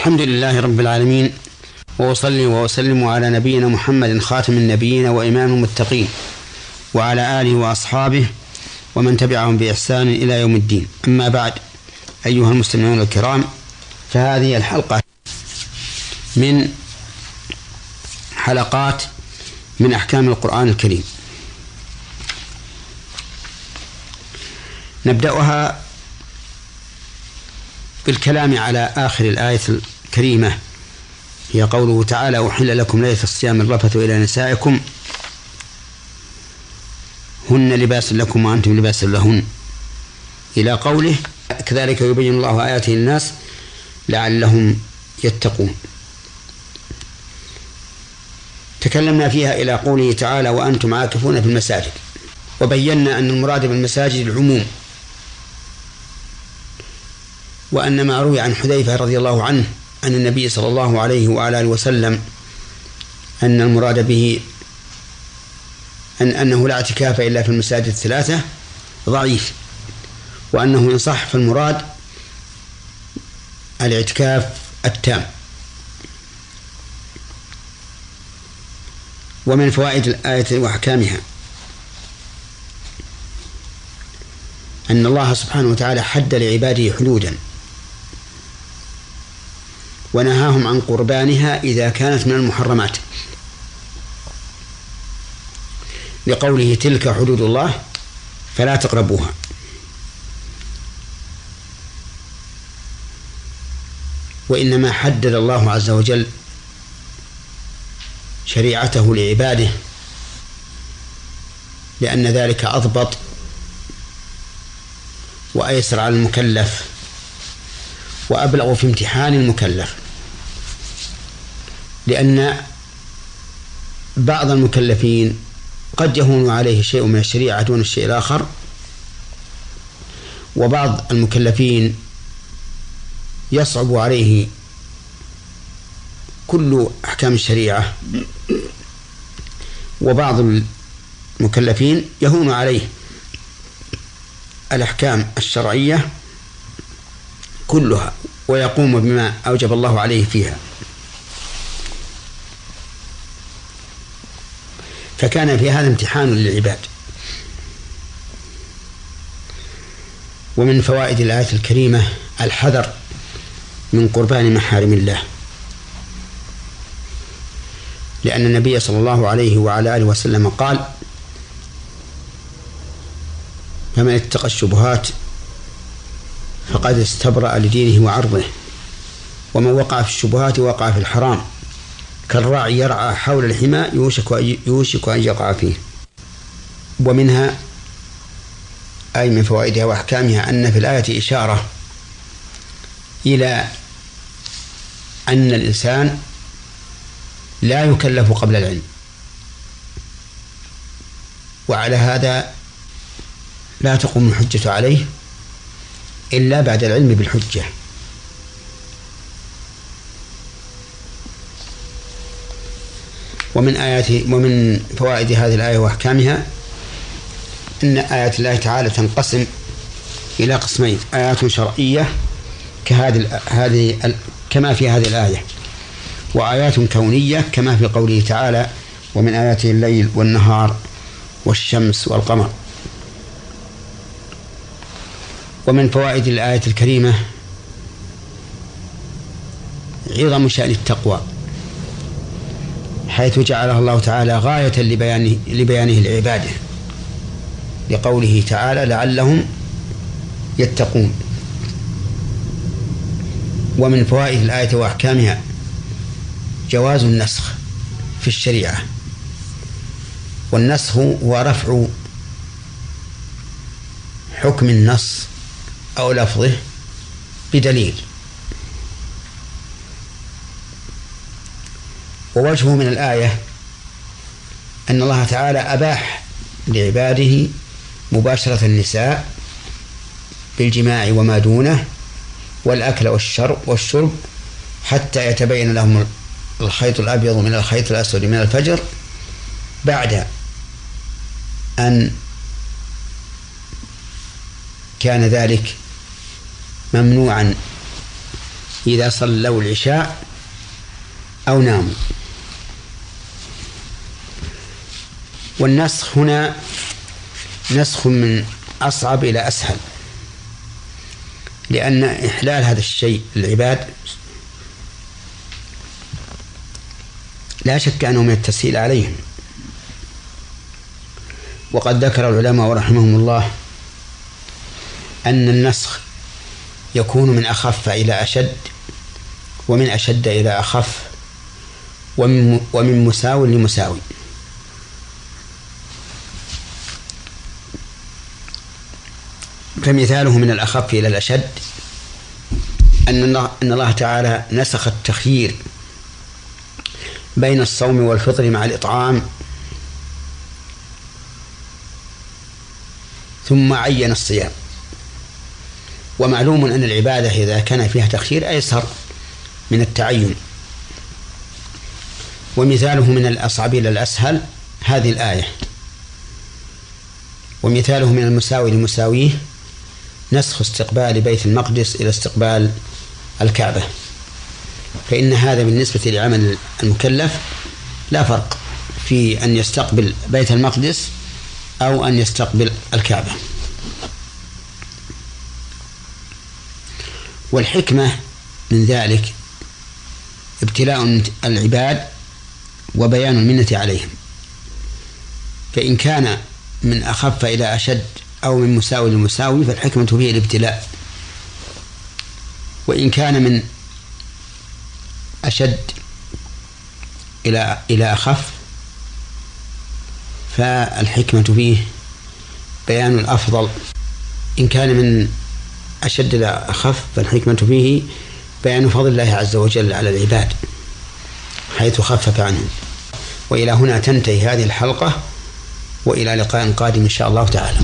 الحمد لله رب العالمين وأصلي وأسلم على نبينا محمد خاتم النبيين وإمام المتقين وعلى آله وأصحابه ومن تبعهم بإحسان إلى يوم الدين. أما بعد أيها المستمعون الكرام فهذه الحلقة من حلقات من أحكام القرآن الكريم. نبدأها بالكلام على آخر الآية الكريمة. هي قوله تعالى أحل لكم ليلة الصيام الرفث إلى نسائكم هن لباس لكم وأنتم لباس لهن. إلى قوله كذلك يبين الله آياته للناس لعلهم يتقون. تكلمنا فيها إلى قوله تعالى وأنتم عاكفون في المساجد. وبينا أن المراد بالمساجد العموم. وأن ما روي عن حذيفة رضي الله عنه عن النبي صلى الله عليه وعلى آله وسلم أن المراد به أن أنه لا اعتكاف إلا في المساجد الثلاثة ضعيف وأنه إن صح فالمراد الاعتكاف التام. ومن فوائد الآية وأحكامها أن الله سبحانه وتعالى حد لعباده حدودا. ونهاهم عن قربانها إذا كانت من المحرمات. لقوله تلك حدود الله فلا تقربوها. وإنما حدد الله عز وجل شريعته لعباده لأن ذلك أضبط وأيسر على المكلف. وأبلغ في امتحان المكلف. لأن بعض المكلفين قد يهون عليه شيء من الشريعة دون الشيء الآخر وبعض المكلفين يصعب عليه كل أحكام الشريعة وبعض المكلفين يهون عليه الأحكام الشرعية كلها ويقوم بما أوجب الله عليه فيها. فكان في هذا امتحان للعباد. ومن فوائد الآية الكريمة الحذر من قربان محارم الله. لأن النبي صلى الله عليه وعلى آله وسلم قال فمن اتقى الشبهات فقد استبرأ لدينه وعرضه ومن وقع في الشبهات وقع في الحرام. كالراعي يرعى حول الحمى يوشك يوشك أن يقع فيه. ومنها أي من فوائدها وأحكامها أن في الآية إشارة إلى أن الإنسان لا يكلف قبل العلم. وعلى هذا لا تقوم الحجة عليه. إلا بعد العلم بالحجة. ومن آيات ومن فوائد هذه الآية وأحكامها أن آيات الله تعالى تنقسم إلى قسمين آيات شرعية كهذه هذه كما في هذه الآية وآيات كونية كما في قوله تعالى ومن آياته الليل والنهار والشمس والقمر ومن فوائد الآية الكريمة عظم شأن التقوى حيث جعلها الله تعالى غاية لبيانه, لبيانه لعباده لقوله تعالى لعلهم يتقون. ومن فوائد الآية وأحكامها جواز النسخ في الشريعة والنسخ هو رفع حكم النص أو لفظه بدليل. ووجهه من الآية أن الله تعالى أباح لعباده مباشرة النساء بالجماع وما دونه والأكل والشرب والشرب حتى يتبين لهم الخيط الأبيض من الخيط الأسود من الفجر بعد أن كان ذلك ممنوعا إذا صلوا العشاء أو ناموا. والنسخ هنا نسخ من أصعب إلى أسهل لأن إحلال هذا الشيء للعباد لا شك أنه من التسهيل عليهم. وقد ذكر العلماء رحمهم الله أن النسخ يكون من أخف إلى أشد ومن أشد إلى أخف ومن ومن مساو لمساوي فمثاله من الأخف إلى الأشد أن أن الله تعالى نسخ التخيير بين الصوم والفطر مع الإطعام ثم عين الصيام. ومعلوم أن العبادة إذا كان فيها تخيير أيسر من التعين. ومثاله من الأصعب إلى الأسهل هذه الآية. ومثاله من المساوي لمساويه نسخ استقبال بيت المقدس إلى استقبال الكعبة. فإن هذا بالنسبة لعمل المكلف لا فرق في أن يستقبل بيت المقدس أو أن يستقبل الكعبة. والحكمة من ذلك ابتلاء العباد وبيان المنة عليهم. فإن كان من أخف إلى أشد أو من مساوي لمساوي فالحكمة فيه الابتلاء. وإن كان من أشد إلى إلى أخف فالحكمة فيه بيان الأفضل. إن كان من أشد إلى أخف فالحكمة فيه بيان فضل الله عز وجل على العباد حيث خفف عنهم. وإلى هنا تنتهي هذه الحلقة وإلى لقاء قادم إن شاء الله تعالى.